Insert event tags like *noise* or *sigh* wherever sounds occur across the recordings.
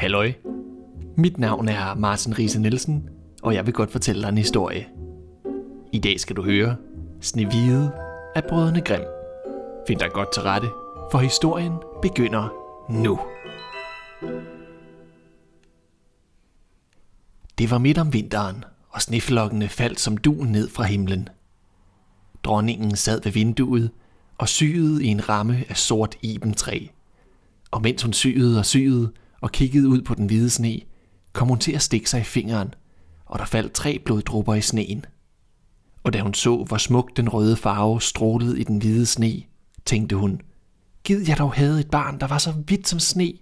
Halløj. Mit navn er Martin Riese Nielsen, og jeg vil godt fortælle dig en historie. I dag skal du høre Snevide af Brødrene Grimm. Find dig godt til rette, for historien begynder nu. Det var midt om vinteren, og sneflokkene faldt som duen ned fra himlen. Dronningen sad ved vinduet og syede i en ramme af sort ibentræ. Og mens hun syede og syede og kiggede ud på den hvide sne, kom hun til at stikke sig i fingeren, og der faldt tre bloddrupper i sneen. Og da hun så, hvor smuk den røde farve strålede i den hvide sne, tænkte hun, Gid jeg dog havde et barn, der var så hvidt som sne,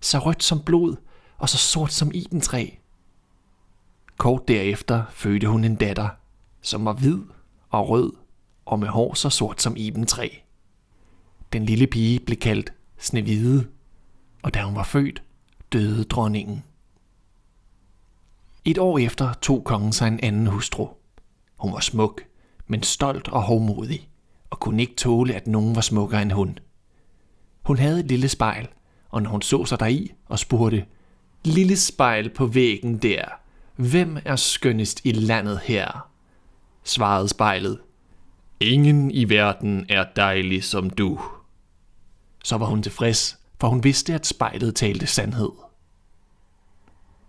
så rødt som blod og så sort som ibentræ. Kort derefter fødte hun en datter, som var hvid og rød og med hår så sort som ibentræ. Den lille pige blev kaldt Snevide, og da hun var født, døde dronningen. Et år efter tog kongen sig en anden hustru. Hun var smuk, men stolt og hovmodig, og kunne ikke tåle, at nogen var smukkere end hun. Hun havde et lille spejl, og når hun så sig deri og spurgte, Lille spejl på væggen der, hvem er skønnest i landet her? svarede spejlet, Ingen i verden er dejlig som du. Så var hun tilfreds, for hun vidste, at spejlet talte sandhed.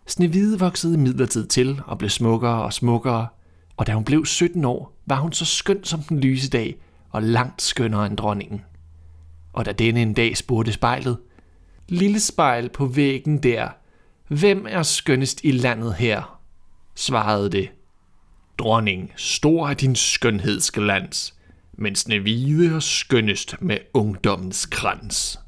Snevide voksede midlertid til og blev smukkere og smukkere, og da hun blev 17 år, var hun så skøn som den lyse dag og langt skønnere end dronningen. Og da denne en dag spurgte spejlet, Lille spejl på væggen der, hvem er skønnest i landet her? svarede det. Dronning, stor er din skønhedsglans, men Snevide er skønnest med ungdommens krans.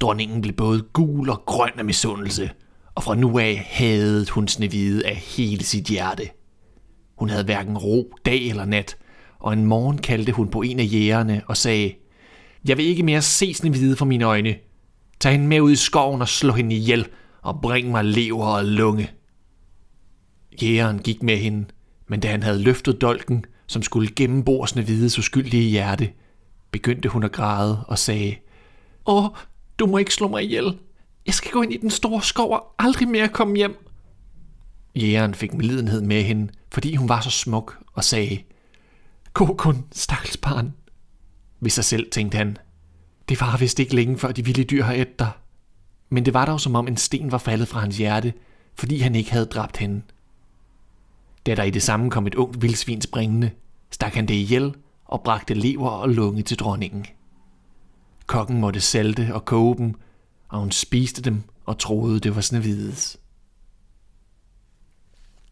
Dronningen blev både gul og grøn af misundelse, og fra nu af havde hun Snevide af hele sit hjerte. Hun havde hverken ro dag eller nat, og en morgen kaldte hun på en af jægerne og sagde, Jeg vil ikke mere se Snevide for mine øjne. Tag hende med ud i skoven og slå hende ihjel, og bring mig lever og lunge. Jægeren gik med hende, men da han havde løftet dolken, som skulle gennembore Snevides uskyldige hjerte, begyndte hun at græde og sagde, Åh, du må ikke slå mig ihjel. Jeg skal gå ind i den store skov og aldrig mere komme hjem. Jægeren fik medlidenhed med hende, fordi hun var så smuk, og sagde, Gå kun, stakkels barn. Ved sig selv tænkte han, det var vist ikke længe før de vilde dyr har ædt dig. Men det var dog som om en sten var faldet fra hans hjerte, fordi han ikke havde dræbt hende. Da der i det samme kom et ungt vildsvin springende, stak han det ihjel og bragte lever og lunge til dronningen. Kokken måtte salte og koge dem, og hun spiste dem og troede, det var Snevides.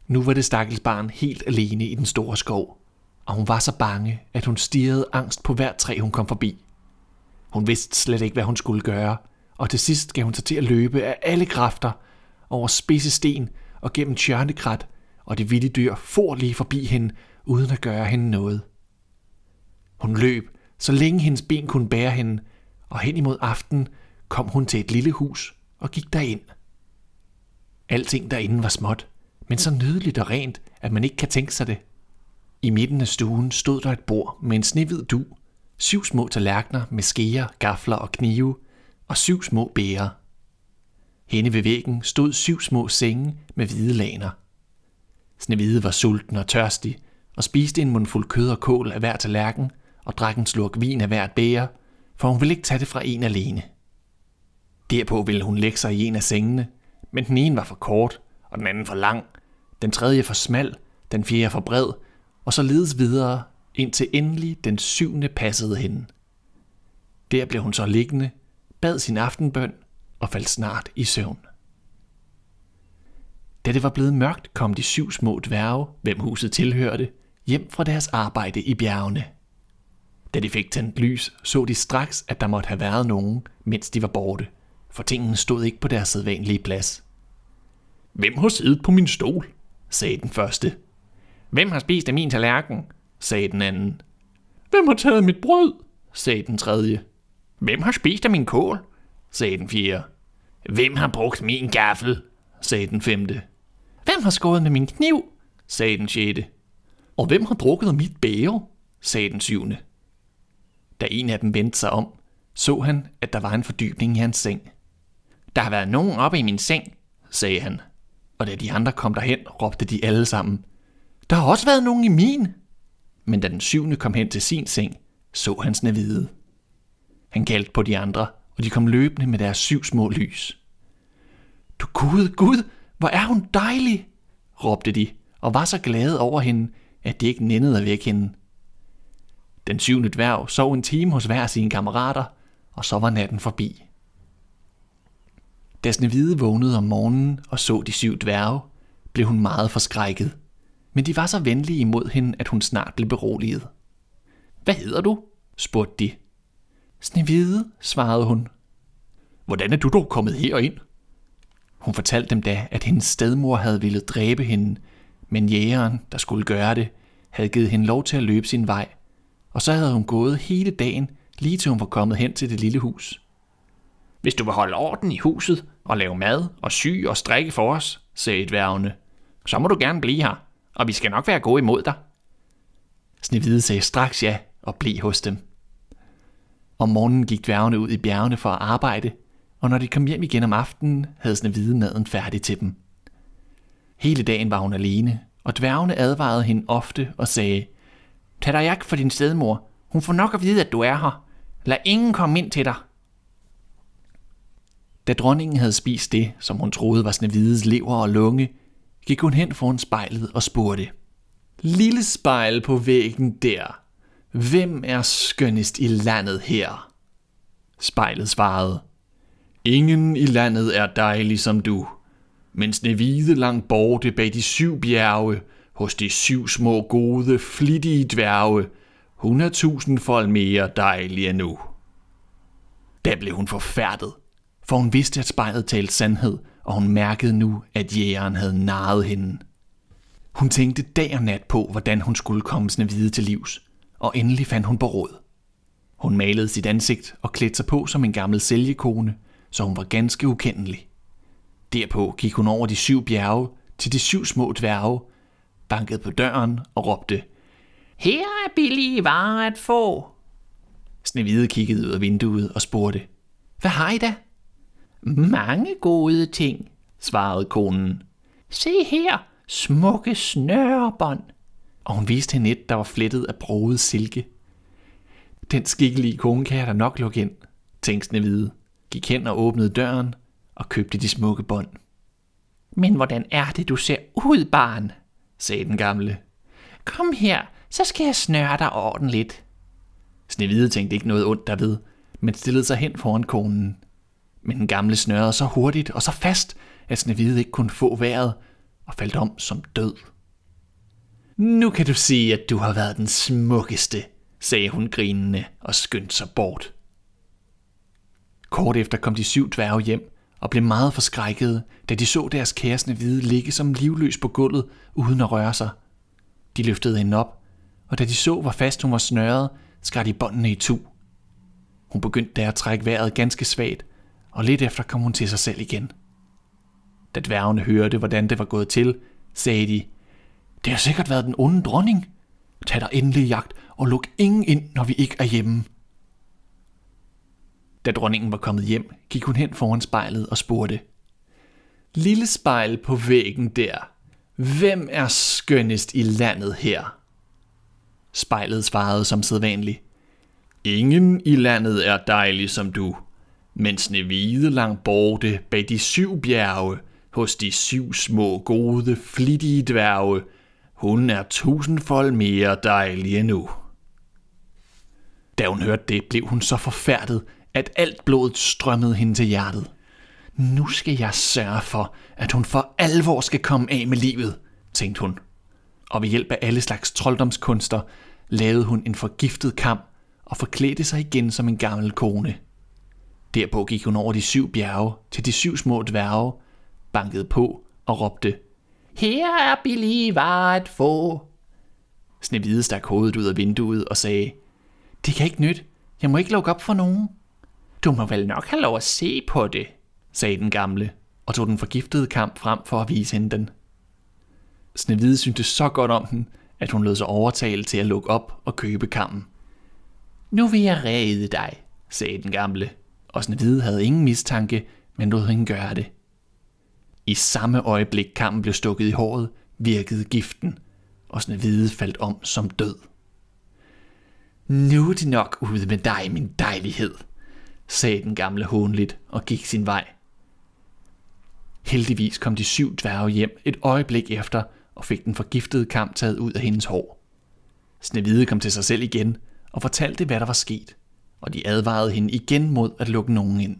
Nu var det stakkels barn helt alene i den store skov, og hun var så bange, at hun stirrede angst på hvert træ, hun kom forbi. Hun vidste slet ikke, hvad hun skulle gøre, og til sidst gav hun sig til at løbe af alle kræfter over spidse sten og gennem tjørnekrat, og det vilde dyr for lige forbi hende, uden at gøre hende noget. Hun løb, så længe hendes ben kunne bære hende, og hen imod aften kom hun til et lille hus og gik derind. Alting derinde var småt, men så nydeligt og rent, at man ikke kan tænke sig det. I midten af stuen stod der et bord med en snehvid du, syv små tallerkener med skeer, gafler og knive, og syv små bærer. Henne ved væggen stod syv små senge med hvide laner. Snevide var sulten og tørstig, og spiste en mundfuld kød og kål af hver tallerken, og drak en slurk vin af hvert bære, for hun ville ikke tage det fra en alene. Derpå ville hun lægge sig i en af sengene, men den ene var for kort, og den anden for lang, den tredje for smal, den fjerde for bred, og så ledes videre, indtil endelig den syvende passede hende. Der blev hun så liggende, bad sin aftenbøn og faldt snart i søvn. Da det var blevet mørkt, kom de syv små dværge, hvem huset tilhørte, hjem fra deres arbejde i bjergene. Da de fik tændt lys, så de straks, at der måtte have været nogen, mens de var borte, for tingene stod ikke på deres sædvanlige plads. Hvem har siddet på min stol? sagde den første. Hvem har spist af min tallerken? sagde den anden. Hvem har taget mit brød? sagde den tredje. Hvem har spist af min kål? sagde den fjerde. Hvem har brugt min gaffel? sagde den femte. Hvem har skåret med min kniv? sagde den sjette. Og hvem har drukket af mit bære? sagde den syvende. Da en af dem vendte sig om, så han, at der var en fordybning i hans seng. Der har været nogen oppe i min seng, sagde han. Og da de andre kom derhen, råbte de alle sammen. Der har også været nogen i min. Men da den syvende kom hen til sin seng, så han Snevide. Han kaldte på de andre, og de kom løbende med deres syv små lys. Du Gud, Gud, hvor er hun dejlig, råbte de, og var så glade over hende, at de ikke nændede at vække hende. Den syvende dværg sov en time hos hver sine kammerater, og så var natten forbi. Da Snevide vågnede om morgenen og så de syv dværge, blev hun meget forskrækket. Men de var så venlige imod hende, at hun snart blev beroliget. Hvad hedder du? spurgte de. Snevide, svarede hun. Hvordan er du dog kommet herind? Hun fortalte dem da, at hendes stedmor havde ville dræbe hende, men jægeren, der skulle gøre det, havde givet hende lov til at løbe sin vej, og så havde hun gået hele dagen, lige til hun var kommet hen til det lille hus. Hvis du vil holde orden i huset og lave mad og sy og strikke for os, sagde dværgene, så må du gerne blive her, og vi skal nok være gode imod dig. Snevide sagde straks ja og blev hos dem. Om morgenen gik dværgene ud i bjergene for at arbejde, og når de kom hjem igen om aftenen, havde Snevide maden færdig til dem. Hele dagen var hun alene, og dværgene advarede hende ofte og sagde, Tag dig ikke for din stedmor. Hun får nok at vide, at du er her. Lad ingen komme ind til dig. Da dronningen havde spist det, som hun troede var Snevides lever og lunge, gik hun hen foran spejlet og spurgte. Lille spejl på væggen der. Hvem er skønnest i landet her? Spejlet svarede. Ingen i landet er dejlig som du. Men Snevide langt borte bag de syv bjerge, hos de syv små gode, flittige dværge, hun er tusindfold mere dejlig end nu. Da blev hun forfærdet, for hun vidste, at spejlet talte sandhed, og hun mærkede nu, at jægeren havde narret hende. Hun tænkte dag og nat på, hvordan hun skulle komme Snevide til livs, og endelig fandt hun på råd. Hun malede sit ansigt og klædte sig på som en gammel sælgekone, så hun var ganske ukendelig. Derpå gik hun over de syv bjerge til de syv små dværge, bankede på døren og råbte, Her er billige varer at få. Snevide kiggede ud af vinduet og spurgte, Hvad har I da? Mm-hmm. Mange gode ting, svarede konen. Se her, smukke snørebånd. Og hun viste hende et, der var flettet af broget silke. Den skikkelige kone kan jeg da nok lukke ind, tænkte Snevide, gik hen og åbnede døren og købte de smukke bånd. Men hvordan er det, du ser ud, barn? sagde den gamle. Kom her, så skal jeg snøre dig ordentligt. Snevide tænkte ikke noget ondt derved, men stillede sig hen foran konen. Men den gamle snørrede så hurtigt og så fast, at Snevide ikke kunne få vejret og faldt om som død. Nu kan du sige, at du har været den smukkeste, sagde hun grinende og skyndte sig bort. Kort efter kom de syv dværge hjem og blev meget forskrækkede, da de så deres kæresne hvide ligge som livløs på gulvet, uden at røre sig. De løftede hende op, og da de så, hvor fast hun var snørret, skar de båndene i tu. Hun begyndte der at trække vejret ganske svagt, og lidt efter kom hun til sig selv igen. Da dværgene hørte, hvordan det var gået til, sagde de, Det har sikkert været den onde dronning. Tag dig endelig jagt og luk ingen ind, når vi ikke er hjemme. Da dronningen var kommet hjem, gik hun hen foran spejlet og spurgte. Lille spejl på væggen der. Hvem er skønnest i landet her? Spejlet svarede som sædvanligt. Ingen i landet er dejlig som du, men Snevide langt borte bag de syv bjerge, hos de syv små gode, flittige dværge, hun er tusindfold mere dejlig endnu. Da hun hørte det, blev hun så forfærdet, at alt blodet strømmede hende til hjertet. Nu skal jeg sørge for, at hun for alvor skal komme af med livet, tænkte hun. Og ved hjælp af alle slags trolddomskunster lavede hun en forgiftet kamp og forklædte sig igen som en gammel kone. Derpå gik hun over de syv bjerge til de syv små dværge, bankede på og råbte, Her er billige varer at få. Snevide stak hovedet ud af vinduet og sagde, Det kan ikke nyt. Jeg må ikke lukke op for nogen. Du må vel nok have lov at se på det, sagde den gamle, og tog den forgiftede kamp frem for at vise hende den. Snevide syntes så godt om den, at hun lød sig overtale til at lukke op og købe kammen. Nu vil jeg redde dig, sagde den gamle, og Snevide havde ingen mistanke, men lod hende gøre det. I samme øjeblik kammen blev stukket i håret, virkede giften, og Snevide faldt om som død. Nu er det nok ude med dig, min dejlighed, sagde den gamle hånligt og gik sin vej. Heldigvis kom de syv dværge hjem et øjeblik efter og fik den forgiftede kamp taget ud af hendes hår. Snevide kom til sig selv igen og fortalte, hvad der var sket, og de advarede hende igen mod at lukke nogen ind.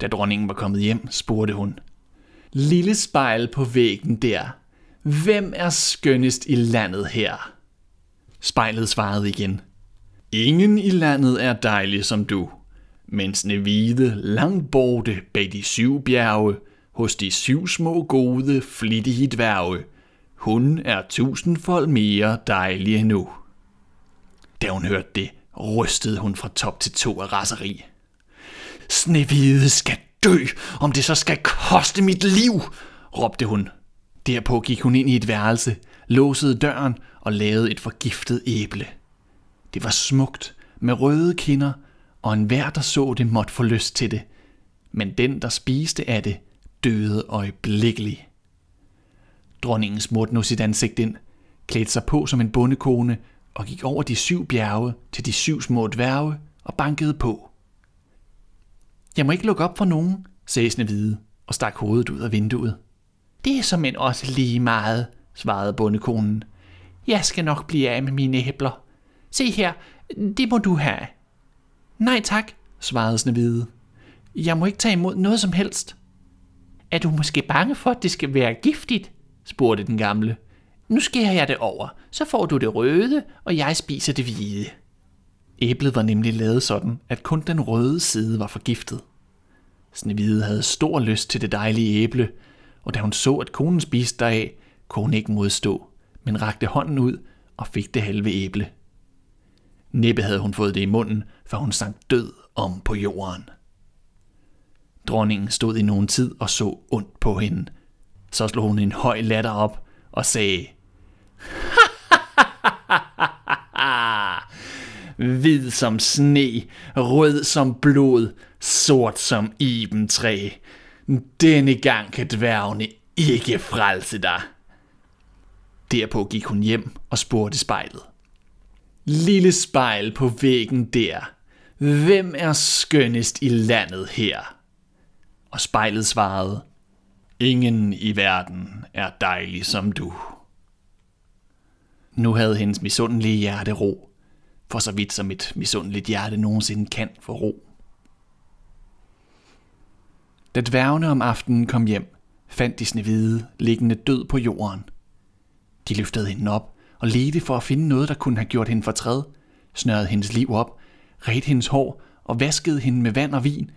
Da dronningen var kommet hjem, spurgte hun, Lille spejl på væggen der, hvem er skønnest i landet her? Spejlet svarede igen, Ingen i landet er dejlig som du, men Snevide langt borte bag de syv bjerge, hos de syv små gode, flittige dværge. Hun er tusindfold mere dejlig endnu. Da hun hørte det, rystede hun fra top til to af raseri. Snevide skal dø, om det så skal koste mit liv, råbte hun. Derpå gik hun ind i et værelse, låsede døren og lavede et forgiftet æble. Det var smukt, med røde kinder, og enhver, der så det, måtte få lyst til det. Men den, der spiste af det, døde øjeblikkeligt. Dronningen smurte nu sit ansigt ind, klædte sig på som en bondekone og gik over de syv bjerge til de syv små dværge og bankede på. Jeg må ikke lukke op for nogen, sagde Snevide og stak hovedet ud af vinduet. Det er som en også lige meget, svarede bondekonen. Jeg skal nok blive af med mine æbler. Se her, det må du have. Nej tak, svarede Snevide. Jeg må ikke tage imod noget som helst. Er du måske bange for, at det skal være giftigt? spurgte den gamle. Nu skærer jeg det over, så får du det røde, og jeg spiser det hvide. Æblet var nemlig lavet sådan, at kun den røde side var forgiftet. Snevide havde stor lyst til det dejlige æble, og da hun så, at konen spiste deraf, kunne hun ikke modstå, men rakte hånden ud og fik det halve æble. Næppe havde hun fået det i munden, for hun sank død om på jorden. Dronningen stod i nogen tid og så ondt på hende. Så slog hun en høj latter op og sagde, *laughs* Hvid som sne, rød som blod, sort som ibentræ. Denne gang kan dværgene ikke frelse dig. Derpå gik hun hjem og spurgte spejlet. Lille spejl på væggen der. Hvem er skønnest i landet her? Og spejlet svarede, Ingen i verden er dejlig som du. Nu havde hendes misundelige hjerte ro, for så vidt som et misundeligt hjerte nogensinde kan få ro. Da dværgene om aftenen kom hjem, fandt de Snevide liggende død på jorden. De løftede hende op og ledte for at finde noget, der kunne have gjort hende fortræd, snørrede hendes liv op, red hendes hår og vaskede hende med vand og vin,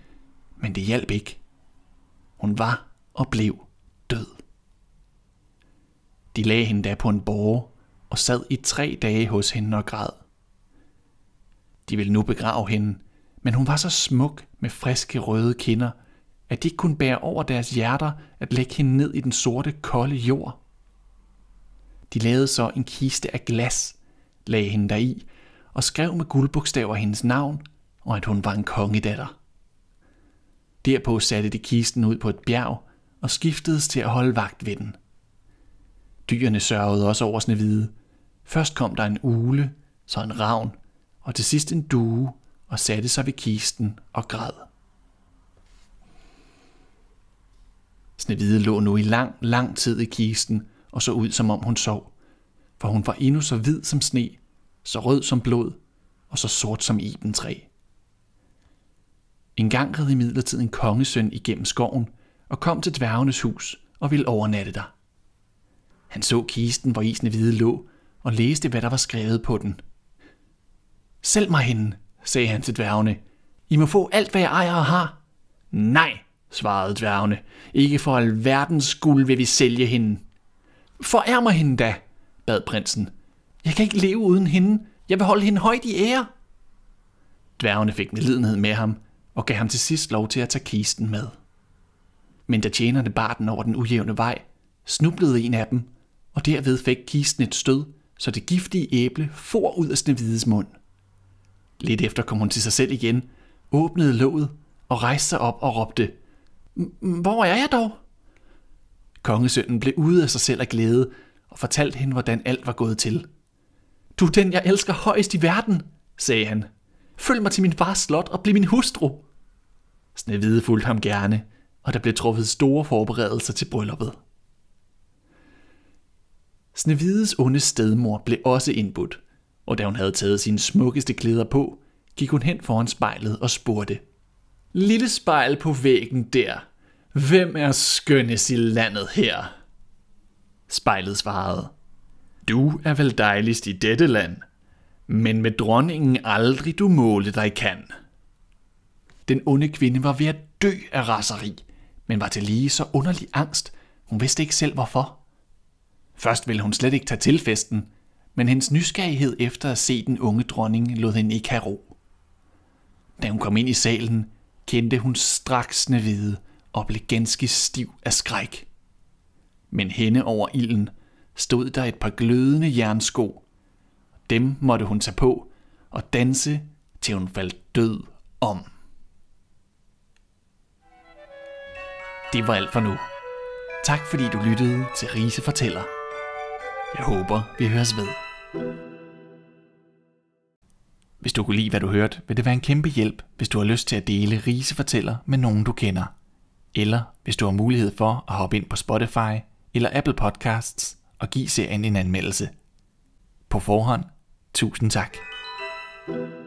men det hjalp ikke. Hun var og blev død. De lagde hende da på en borge og sad i tre dage hos hende og græd. De ville nu begrave hende, men hun var så smuk med friske røde kinder, at de ikke kunne bære over deres hjerter at lægge hende ned i den sorte, kolde jord. De lavede så en kiste af glas, lagde hende deri og skrev med guldbogstaver hendes navn og at hun var en kongedatter. Derpå satte de kisten ud på et bjerg og skiftedes til at holde vagt ved den. Dyrene sørgede også over Snevide. Først kom der en ule, så en ravn, og til sidst en due og satte sig ved kisten og græd. Snevide lå nu i lang, lang tid i kisten og så ud, som om hun sov, for hun var endnu så hvid som sne, så rød som blod og så sort som ibentræ. En gang red imidlertid en kongesøn igennem skoven og kom til dværgenes hus og ville overnatte der. Han så kisten, hvor isene hvide lå, og læste, hvad der var skrevet på den. Sælg mig hende, sagde han til dværgene. I må få alt, hvad jeg ejer og har. Nej, svarede dværgene. Ikke for alverdens skuld vil vi sælge hende. Forær mig hende da, bad prinsen. Jeg kan ikke leve uden hende. Jeg vil holde hende højt i ære. Dværgene fik medlidenhed med ham, og gav ham til sidst lov til at tage kisten med. Men da tjenerne bar den over den ujævne vej, snublede en af dem, og derved fik kisten et stød, så det giftige æble for ud af Snevides mund. Lidt efter kom hun til sig selv igen, åbnede låget og rejste sig op og råbte, Hvor er jeg dog? Kongesønnen blev ude af sig selv af glæde og fortalte hende, hvordan alt var gået til. Du er den, jeg elsker højst i verden, sagde han. Følg mig til min fars slot og bliv min hustru. Snevide fulgte ham gerne, og der blev truffet store forberedelser til brylluppet. Snevides onde stedmor blev også indbudt, og da hun havde taget sine smukkeste klæder på, gik hun hen foran spejlet og spurgte. Lille spejl på væggen der. Hvem er skønnes i landet her? Spejlet svarede. Du er vel dejligst i dette land, men med dronningen aldrig du måle dig kan. Den onde kvinde var ved at dø af raseri, men var til lige så underlig angst, hun vidste ikke selv hvorfor. Først ville hun slet ikke tage til festen, men hendes nysgerrighed efter at se den unge dronning lod hende ikke have ro. Da hun kom ind i salen, kendte hun straks Snevide og blev ganske stiv af skræk. Men henne over ilden stod der et par glødende jernsko. Dem måtte hun tage på og danse, til hun faldt død om. Det var alt for nu. Tak fordi du lyttede til Rise Fortæller. Jeg håber, vi høres ved. Hvis du kunne lide, hvad du hørte, vil det være en kæmpe hjælp, hvis du har lyst til at dele Rise Fortæller med nogen, du kender. Eller hvis du har mulighed for at hoppe ind på Spotify eller Apple Podcasts og give serien en anmeldelse. På forhånd, tusind tak. thank you